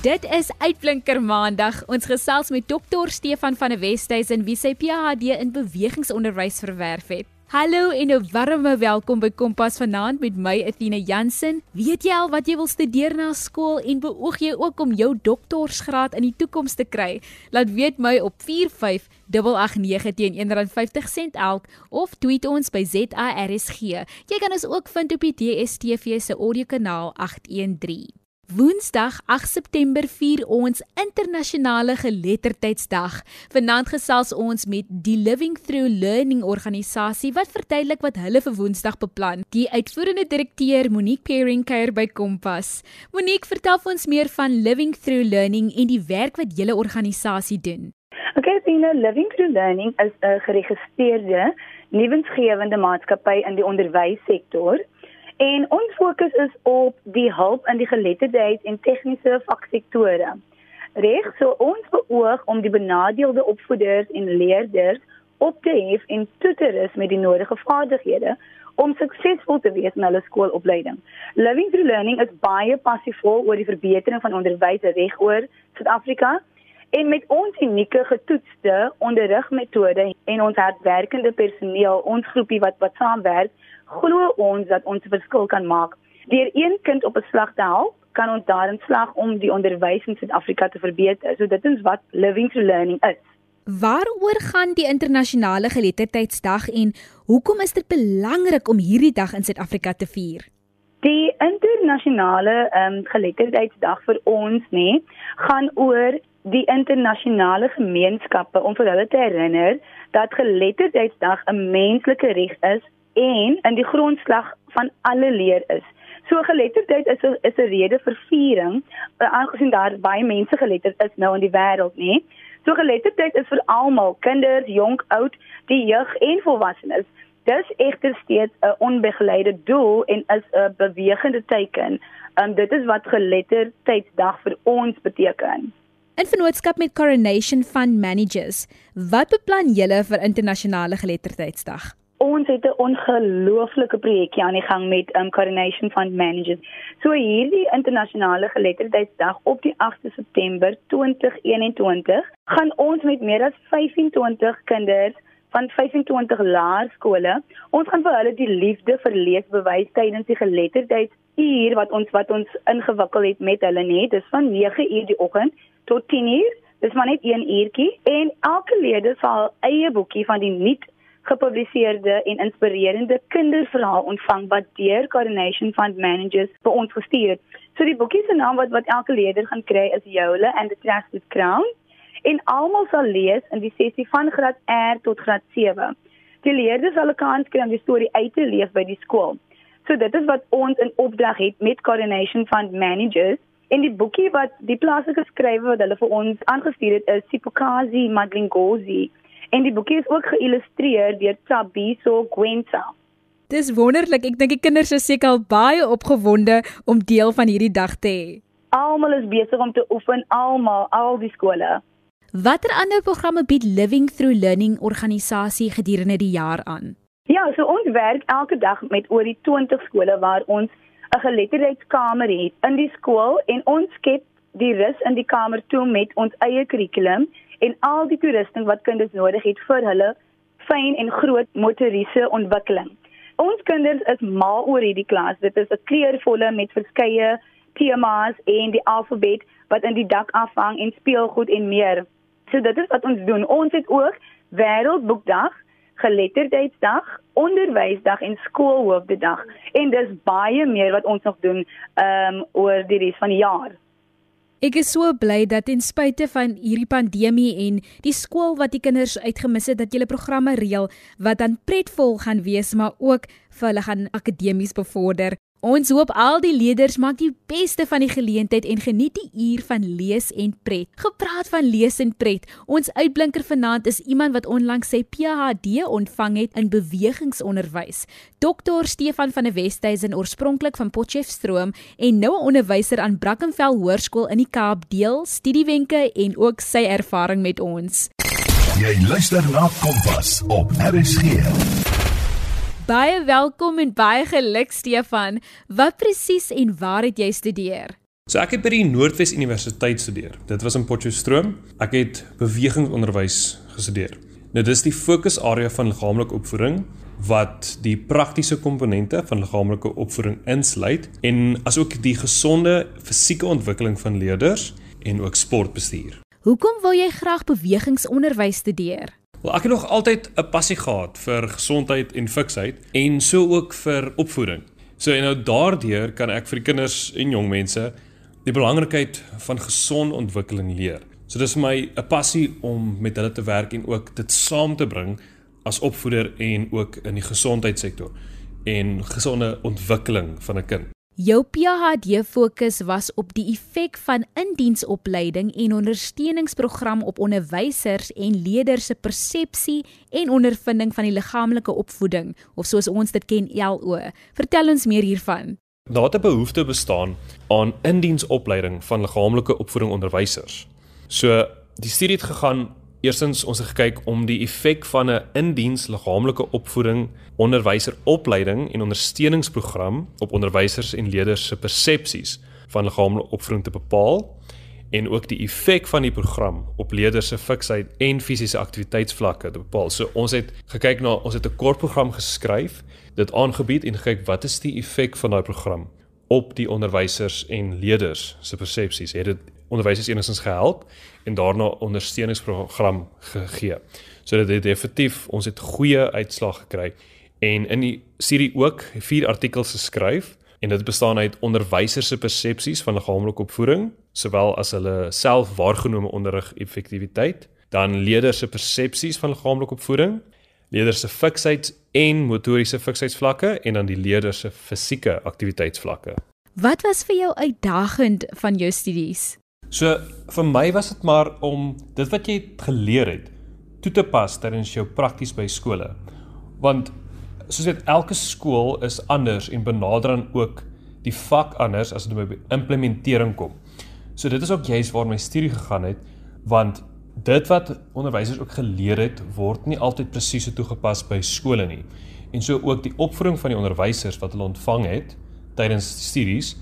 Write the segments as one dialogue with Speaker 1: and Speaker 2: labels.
Speaker 1: Dit is Uitblinker Maandag. Ons gesels met Dr. Stefan van der Westhuizen wie sy PhD in bewegingsonderwys verwerf het. Hallo en 'n warme welkom by Kompas vanaand met my Athena Jansen. Weet jy al wat jy wil studeer na skool en beoog jy ook om jou doktorsgraad in die toekoms te kry? Laat weet my op 45889 teen R1.50 elk of tweet ons by ZARSG. Jy kan ons ook vind op die DSTV se audiokanaal 813. Woensdag 8 September vier ons internasionale geletterdheidsdag. Vanaand gesels ons met die Living Through Learning organisasie wat verduidelik wat hulle vir Woensdag beplan. Die uitvoerende direkteur Monique Pering kuier by Kompas. Monique, vertel ons meer van Living Through Learning en die werk wat julle organisasie doen.
Speaker 2: Okay, Pina, Living Through Learning is 'n geregistreerde lewensgewende maatskappy in die onderwyssektor. En ons fokus is op die hulp in die geletterdheid en tegniese vaksektore. Reg, so ons beoog om die benadeelde opvoeders en leerders op te hef en toe te rus met die nodige vaardighede om suksesvol te wees in hulle skoolopleiding. Living Through Learning is baie passievol oor die verbetering van onderwys regoor Suid-Afrika en met ons unieke getoetste onderrigmetode en ons hardwerkende personeel, ons groepie wat wat saamwerk, glo ons dat ons 'n verskil kan maak. Deur een kind op 'n slag te help, kan ons daarin slag om die onderwys in Suid-Afrika te verbeter. So dit is wat living through learning is.
Speaker 1: Waaroor gaan die internasionale geletterdheidsdag en hoekom is dit belangrik om hierdie dag in Suid-Afrika te vier?
Speaker 2: Die internasionale ehm um, geletterdheidsdag vir ons nê gaan oor die internasionale gemeenskappe om vir hulle te herinner dat geletterdheidsdag 'n menslike reg is en in die grondslag van alle leer is. So geletterdheid is 'n is 'n rede vir viering, eh, aangesien daar baie mense geletterd is nou in die wêreld, nê. So geletterdheid is vir almal, kinders, jonk, oud, die jeug en volwassenes. Dis egter steeds 'n onbegeleide doel en is 'n bewegende teken. Um dit is wat geletterdheidsdag vir ons beteken.
Speaker 1: In vennootskap met Coronation Fund Managers, wat beplan julle vir internasionale geletterdheidsdag?
Speaker 2: ons het 'n ongelooflike projekkie aan die gang met um Coronation Fund Managers. So hierdie internasionale geletterdheidsdag op die 8de September 2021 gaan ons met meer as 25 kinders van 25 laerskole, ons gaan vir hulle die liefde vir lees bewys tydens die geletterdheidsuur wat ons wat ons ingewikkel het met hulle net. Dis van 9uur die oggend tot 10uur. Dis maar net 1 uurtjie en elke leerder sal eie boekie van die nuut gepubliseerde en inspirerende kinderverhaal ontvang wat deur Coronation Fund Managers vir ons gestuur het. So die boekie se naam wat wat elke leerder gaan kry is Jole and the Trusted Crown en almal sal lees in die sessie van graad R tot graad 7. Die leerders sal 'n kans kry om die storie uit te leef by die skool. So dit is wat ons in opdrag het met Coronation Fund Managers En die boekie wat die plaaslike skrywer wat hulle vir ons aangestuur het is Sipokazi Madlingozi en die boekie is ook geïllustreer deur Tabiso Gwenta.
Speaker 1: Dis wonderlik. Ek dink die kinders is seker al baie opgewonde om deel van hierdie dag te hê.
Speaker 2: Almal is besig om te oefen, almal, al die skole.
Speaker 1: Watter ander programme bied Living Through Learning organisasie gedurende die jaar aan?
Speaker 2: Ja, so ons werk elke dag met oor die 20 skole waar ons 'n geletterdheidskamer het in die skool en ons skep die rus in die kamer toe met ons eie kurrikulum en al die toerusting wat kinders nodig het vir hulle fyn en groot motoriese ontwikkeling. Ons kinders is mal oor hierdie klas. Dit is 'n kleurvolle met verskeie temas en die alfabet wat in die dak afhang en speelgoed en meer. So dit is wat ons doen. Ons het ook Wêreldboekdag, Geletterdheidsdag, Onderwysdag en Skoolhoofdedag en dis baie meer wat ons nog doen ehm um, oor die res van die jaar.
Speaker 1: Ek is so bly dat ten spyte van hierdie pandemie en die skool wat die kinders uitgemis het dat julle programme reël wat dan pretvol gaan wees maar ook vir hulle gaan akademies bevorder. Ons hoop al die leerders maak die beste van die geleentheid en geniet die uur van lees en pret. Gepraat van lees en pret, ons uitblinker vanaand is iemand wat onlangs sy PhD ontvang het in bewegingsonderwys. Dr Stefan van der Westhuizen oorspronklik van Potchefstroom en nou 'n onderwyser aan Brackenfell Hoërskool in die Kaap deel studiewenke en ook sy ervaring met ons.
Speaker 3: Jy luister na Kompas op RSG.
Speaker 1: Baie welkom en baie geluk Stefan. Wat presies en waar het jy studeer?
Speaker 4: So ek het by die Noordwes Universiteit studeer. Dit was in Potchefstroom. Ek het bewegingsonderwys gestudeer. Nou dis die fokusarea van liggaamlike opvoeding wat die praktiese komponente van liggaamlike opvoeding insluit en asook die gesonde fisieke ontwikkeling van leerders en ook sportbestuur.
Speaker 1: Hoekom wil jy graag bewegingsonderwys studeer?
Speaker 4: Wel, ek het nog altyd 'n passie gehad vir gesondheid en fiksheid en so ook vir opvoeding. So en nou daardeur kan ek vir die kinders en jong mense die belangrikheid van gesonde ontwikkeling leer. So dis vir my 'n passie om met hulle te werk en ook dit saam te bring as opvoeder en ook in die gesondheidssektor en gesonde ontwikkeling van 'n kind.
Speaker 1: Jou PhD fokus was op die effek van indiensopleiding en ondersteuningsprogram op onderwysers en leerders se persepsie en ondervinding van die liggaamlike opvoeding of soos ons dit ken LO. Vertel ons meer hiervan.
Speaker 4: Daar het 'n behoefte bestaan aan indiensopleiding van liggaamlike opvoeding onderwysers. So die studie het gegaan Eerstens ons het gekyk om die effek van 'n indiens liggaamlike opvoeding, onderwyseropleiding en ondersteuningsprogram op onderwysers en leerders se persepsies van liggaamlike opvoeding te bepaal en ook die effek van die program op leerders se fiksheid en fisiese aktiwiteitsvlakke te bepaal. So ons het gekyk na ons het 'n kort program geskryf, dit aangebied en gekyk wat is die effek van daai program op die onderwysers en leerders se persepsies. Het dit onderwysers enigstens gehelp en daarna ondersteuningsprogram gegee. So dit het definitief ons het goeie uitslag gekry en in die serie ook vier artikels geskryf en dit bestaan uit onderwysers se persepsies van liggaamlike opvoeding sowel as hulle self waargenome onderrig effektiwiteit, dan leerders se persepsies van liggaamlike opvoeding, leerders se fiksheid en motoriese fiksheidsvlakke en dan die leerders se fisieke aktiwiteitsvlakke.
Speaker 1: Wat was vir jou uitdagend van jou studies?
Speaker 4: So vir my was dit maar om dit wat jy geleer het toe te pas tydens jou prakties by skole. Want soos dit elke skool is anders en benader dan ook die vak anders as dit by implementering kom. So dit is ook juist waar my studie gegaan het want dit wat onderwysers ook geleer het word nie altyd presies toegepas by skole nie. En so ook die opvoeding van die onderwysers wat hulle ontvang het tydens studies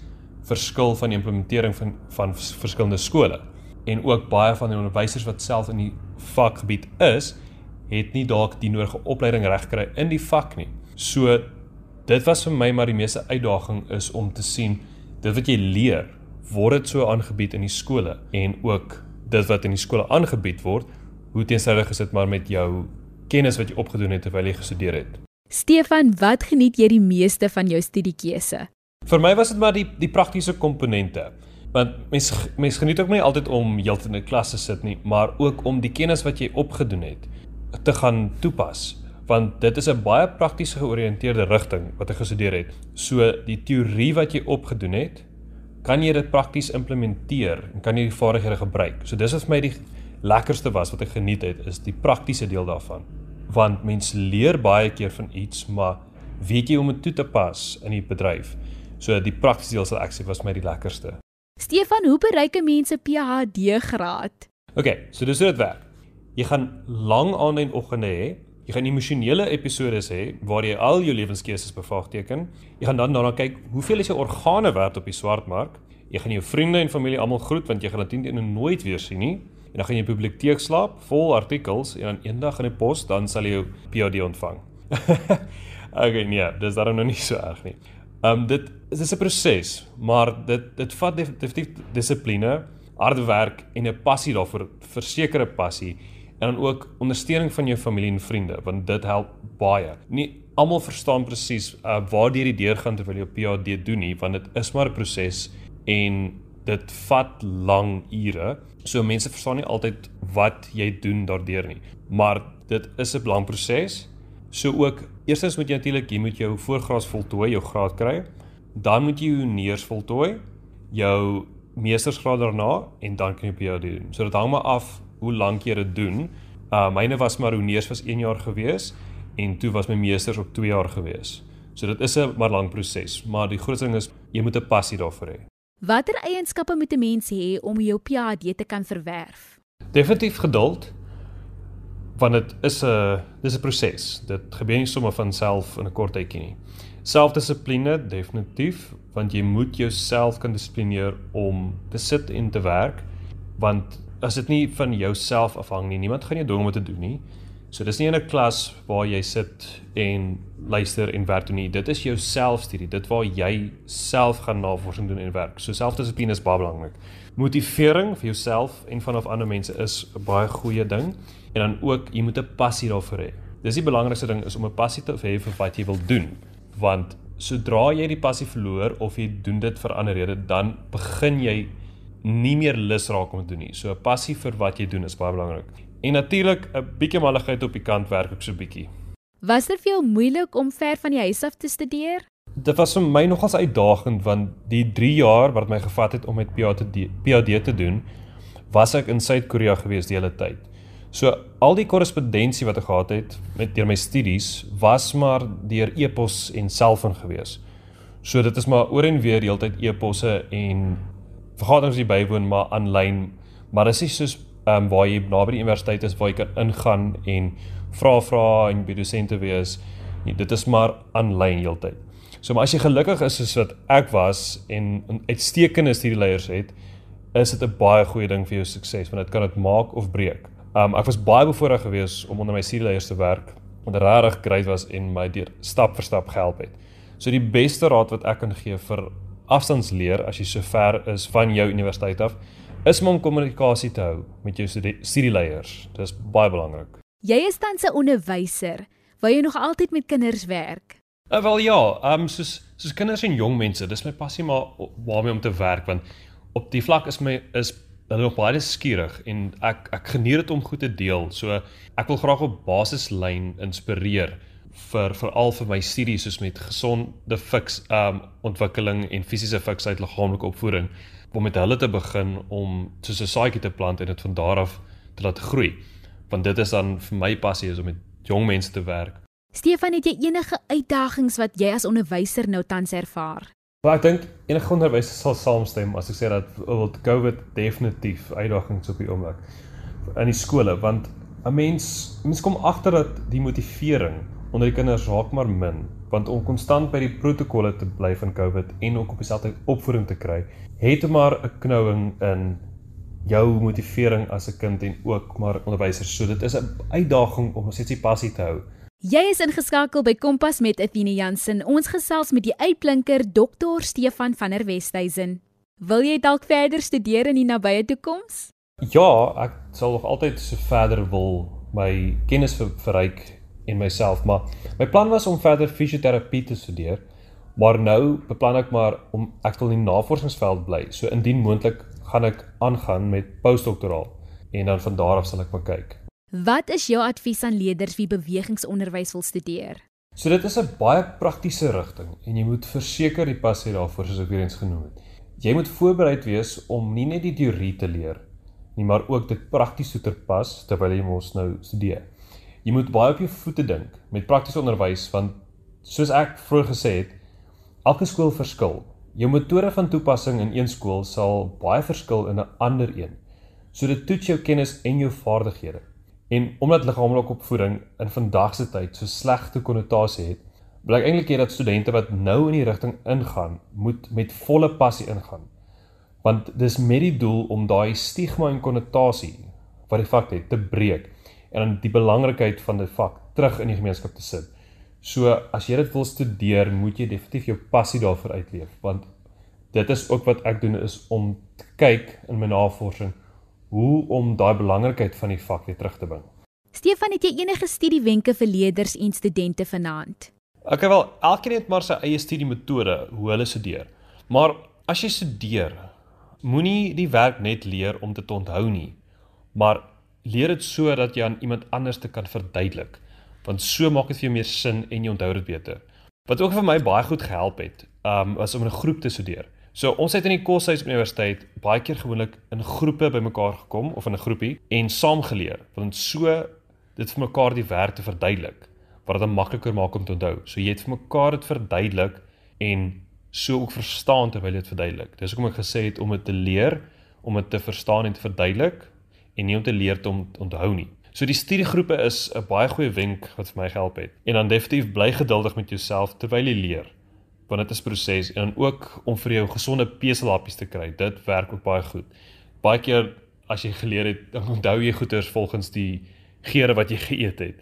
Speaker 4: verskil van die implementering van van verskillende skole en ook baie van die onderwysers wat self in die vakgebied is, het nie dalk die nodige opleiding regkry in die vak nie. So dit was vir my maar die meeste uitdaging is om te sien dit wat jy leer word dit so aangebied in die skole en ook dit wat in die skole aangebied word, hoe teenstrydig is dit maar met jou kennis wat jy opgedoen het terwyl jy gestudeer het.
Speaker 1: Stefan, wat geniet jy die meeste van jou studiekeuse?
Speaker 4: Vir my was dit maar die die praktiese komponente. Want mens mens geniet ook nie altyd om heeltyd in 'n klas te sit nie, maar ook om die kennis wat jy opgedoen het te gaan toepas. Want dit is 'n baie prakties georiënteerde rigting wat ek gestudeer het. So die teorie wat jy opgedoen het, kan jy dit prakties implementeer en kan jy die vaardighede gebruik. So dis wat vir my die lekkerste was wat ek geniet het, is die praktiese deel daarvan. Want mens leer baie keer van iets, maar weet jy hoe om dit toe te pas in die bedryf? So die praktiese deel sal ek sê was my die lekkerste.
Speaker 1: Stefan, hoe bereik 'n mens 'n PhD graad?
Speaker 4: OK, so dis hoe dit werk. Jy gaan lang aande en oggende hê. Jy gaan emosionele episode hê waar jy al jou lewenskeuses bevraagteken. Jy gaan dan daarna kyk hoeveel is jou organe werd op die swartmark. Jy gaan jou vriende en familie almal groet want jy gaan dit teen nooit weer sien nie. En dan gaan jy in die biblioteek slaap vol artikels en dan eendag in die pos dan sal jy jou PhD ontvang. okay, nee, dis daarom nog nie so erg nie. Um, dit dit is 'n proses, maar dit dit vat definitief dissipline, harde werk en 'n passie daarvoor, versekerde passie en dan ook ondersteuning van jou familie en vriende, want dit help baie. Nie almal verstaan presies uh, waar jy die deur gaan terwyl jy op PhD doen nie, want dit is maar 'n proses en dit vat lang ure. So mense verstaan nie altyd wat jy doen daardeur nie. Maar dit is 'n lang proses. So ook eerstens moet jy natuurlik jy moet jou voorgraad voltooi, jou graad kry. Dan moet jy jou neers voltooi, jou meestersgraad daarna en dan kan jy PhD doen. So dit hang maar af hoe lank jy dit doen. Uh myne was maar hoe neers was 1 jaar gewees en toe was my meesters op 2 jaar gewees. So dit is 'n maar lang proses, maar die groot ding is jy moet 'n passie daarvoor hê.
Speaker 1: Watter eienskappe moet 'n mens hê om jou PhD te kan verwerf?
Speaker 4: Definitief geduld want dit is 'n dis 'n proses. Dit gebeur nie sommer van self in 'n kort tydjie nie. Selfdissipline definitief, want jy moet jouself kan dissiplineer om te sit en te werk, want as dit nie van jouself afhang nie, niemand gaan jou dwing om dit te doen nie. So dis nie in 'n klas waar jy sit en luister en werk doen nie. Dit is jou selfstudie, dit waar jy self gaan navorsing doen en werk. So selfdissipline is baie belangrik. Motivering vir jouself en vanaf ander mense is 'n baie goeie ding en dan ook jy moet 'n passie daarvoor hê. Dis die belangrikste ding is om 'n passie te hê vir wat jy wil doen, want sodra jy die passie verloor of jy doen dit vir ander redes, dan begin jy nie meer lus raak om te doen nie. So 'n passie vir wat jy doen is baie belangrik. En natuurlik 'n bietjie malligheid op die kant werk ook so bietjie.
Speaker 1: Was dit vir jou moeilik om ver van die huis af te studeer?
Speaker 4: Dit was vir my nogals uitdagend want die 3 jaar wat my gevat het om met PhD PhD te doen, was ek in Suid-Korea gewees die hele tyd. So al die korrespondensie wat ek gehad het met deur my studies was maar deur e-pos en selfoon gewees. So dit is maar oor en weer heeltyd e-posse en vergaderings jy bywoon maar aanlyn. Maar dis nie soos ehm um, waar jy naby die universiteit is waar jy kan ingaan en vra vra en by dosente wees. Nee, dit is maar aanlyn heeltyd. So maar as jy gelukkig is soos wat ek was en uitstekende studieleiers het, is dit 'n baie goeie ding vir jou sukses want dit kan dit maak of breek. Um ek was baie bevoorreg geweest om onder my studieleiers te werk wat regtig great was en my deur stap vir stap gehelp het. So die beste raad wat ek kan gee vir afstandsleer as jy so ver is van jou universiteit af, is om kommunikasie te hou met jou studieleiers. Dis baie belangrik.
Speaker 1: Jy is tans 'n onderwyser. Wou jy nog altyd met kinders werk?
Speaker 4: Uh, wel ja, ehm um, soos soos kinders en jong mense, dis my passie maar waarmee om te werk want op die vlak is my is hulle nog baie skieurig en ek ek geniet dit om goed te deel. So ek wil graag op basislyn inspireer vir veral vir my studies soos met gesonde fiks um, ontwikkeling en fisiese fiksheid liggaamlike opvoeding om met hulle te begin om soos 'n saadjie te plant en dit van daar af te laat groei. Want dit is dan vir my passie is om met jong mense te werk.
Speaker 1: Stefan, het jy enige uitdagings wat jy as onderwyser nou tans ervaar?
Speaker 4: Maar ek dink enige onderwyser sal saamstem as ek sê dat wil COVID definitief uitdagings op die oomblik in die skole want 'n mens mens kom agter dat die motivering onder die kinders raak maar min want om konstant by die protokolle te bly van COVID en ook op dieselfde opvoeding te kry, het maar 'n knouing in jou motivering as 'n kind en ook maar onderwysers. So dit is 'n uitdaging om steeds die passie te hou.
Speaker 1: Jy is ingeskakel by Kompas met Athena Jansen. Ons gesels met die uitblinker Dr. Stefan van der Westhuizen. Wil jy dalk verder studeer in die nabye toekoms?
Speaker 4: Ja, ek sal nog altyd so verder wil my kennis ver verryk en myself, maar my plan was om verder fisioterapie te studeer, maar nou beplan ek maar om ek wil in die navorsingsveld bly. So indien moontlik gaan ek aangaan met postdoktoraal en dan van daar af sal ek maar kyk.
Speaker 1: Wat is jou advies aan leerders wie bewegingsonderwys wil studeer?
Speaker 4: So dit is 'n baie praktiese rigting en jy moet verseker die passie daarvoor soos ek weer eens genoem het. Jy moet voorbereid wees om nie net die teorie te leer nie, maar ook dit prakties toe te pas terwyl jy mos nou studeer jy moet baie op jou voete dink met praktiese onderwys want soos ek vroeër gesê het, elke skool verskil. Jou metode van toepassing in een skool sal baie verskil in 'n ander een. So dit toets jou kennis en jou vaardighede. En omdat liggaamlike opvoeding in vandag se tyd so slegte konnotasie het, wil ek eintlik hê dat studente wat nou in die rigting ingaan, moet met volle passie ingaan. Want dis met die doel om daai stigma en konnotasie wat die vak het te breek en dan die belangrikheid van dit vak terug in die gemeenskap te sit. So as jy dit wil studeer, moet jy definitief jou passie daarvoor uitleef want dit is ook wat ek doen is om te kyk in my navorsing hoe om daai belangrikheid van die vak weer terug te bring.
Speaker 1: Stefan, het jy enige studiewenke vir leerders en studente vanaand?
Speaker 4: Ek okay, wel, elkeen het maar sy eie studiemetode hoe hulle studeer. Maar as jy studeer, moenie die werk net leer om dit te onthou nie, maar leer dit so dat jy aan iemand anders te kan verduidelik. Want so maak dit vir jou meer sin en jy onthou dit beter. Wat ook vir my baie goed gehelp het, um was om in 'n groep te studeer. So ons het in die koshuis universiteit baie keer gewoonlik in groepe bymekaar gekom of in 'n groepie en saam geleer, want so dit vir mekaar die werk te verduidelik wat dit makliker maak om te onthou. So jy het vir mekaar dit verduidelik en so ook verstaan terwyl jy dit verduidelik. Dis hoekom ek gesê het om dit te leer, om dit te verstaan en te verduidelik en nie om te leer om te onthou nie. So die studiegroepe is 'n baie goeie wenk wat vir my gehelp het. En dan definitief bly geduldig met jouself terwyl jy leer. Want dit is proses en dan ook om vir jou gesonde peselhappies te kry. Dit werk ook baie goed. Baie keer as jy geleer het, dan onthou jy goeters volgens die geure wat jy geëet het.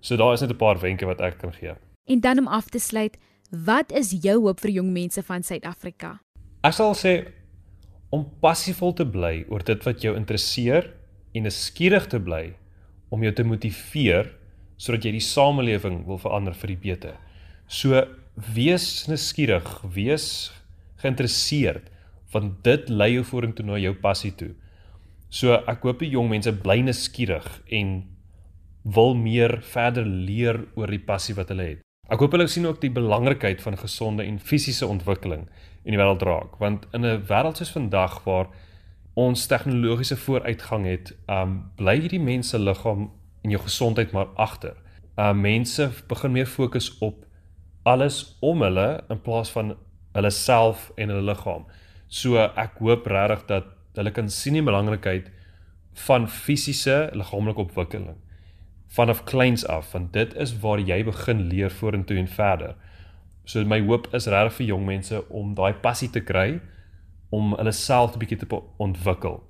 Speaker 4: So daar is net 'n paar wenke wat ek kan gee.
Speaker 1: En dan om af te sluit, wat is jou hoop vir jong mense van Suid-Afrika?
Speaker 4: Ek sal sê om passievol te bly oor dit wat jou interesseer en nuuskierig te bly om jou te motiveer sodat jy die samelewing wil verander vir die beter. So wees nuuskierig, wees geïnteresseerd want dit lei jou vorentoe na jou passie toe. So ek hoop die jong mense bly nuuskierig en wil meer verder leer oor die passie wat hulle het. Ek hoop hulle sien ook die belangrikheid van gesonde en fisiese ontwikkeling in die wêreld raak want in 'n wêreld soos vandag waar ons tegnologiese vooruitgang het, um bly hierdie mense liggaam en jou gesondheid maar agter. Um mense begin meer fokus op alles om hulle in plaas van hulle self en hulle liggaam. So ek hoop regtig dat hulle kan sien die belangrikheid van fisiese liggaamlike ontwikkeling vanaf kleins af want dit is waar jy begin leer vorentoe en verder. So my hoop is regtig vir jong mense om daai passie te kry om hulle self 'n bietjie te ontwikkel.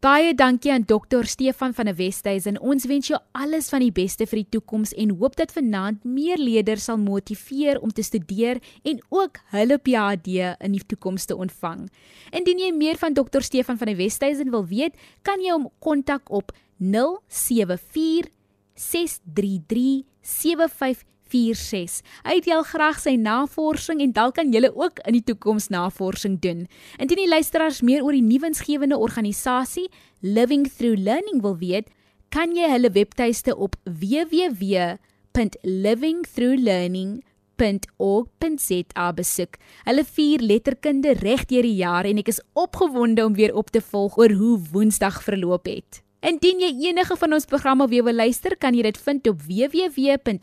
Speaker 1: Baie dankie aan Dr. Stefan van der Westhuizen. Ons wens jou alles van die beste vir die toekoms en hoop dat vanaand meer leerders sal motiveer om te studeer en ook hulle PhD in die toekoms te ontvang. Indien jy meer van Dr. Stefan van der Westhuizen wil weet, kan jy hom kontak op 074 633 75 46. Hy het al graag sy navorsing en dalk kan julle ook in die toekoms navorsing doen. Indien die luisteraars meer oor die nuwensgewende organisasie Living Through Learning wil weet, kan jy hulle webtuiste op www.livingthroughlearning.org.za besoek. Hulle vier letterkunde reg deur die jaar en ek is opgewonde om weer op te volg oor hoe Woensdag verloop het. Indien jy enige van ons programme weer wil luister, kan jy dit vind op www.rsg.co.za.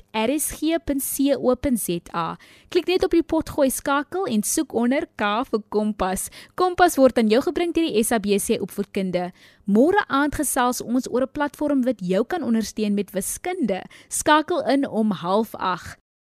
Speaker 1: Klik net op die potgooi skakel en soek onder K vir Kompas. Kompas word aan jou gebring deur die SABC Opvoedkunde. Môre aand gesels ons oor 'n platform wat jou kan ondersteun met wiskunde. Skakel in om 07:30.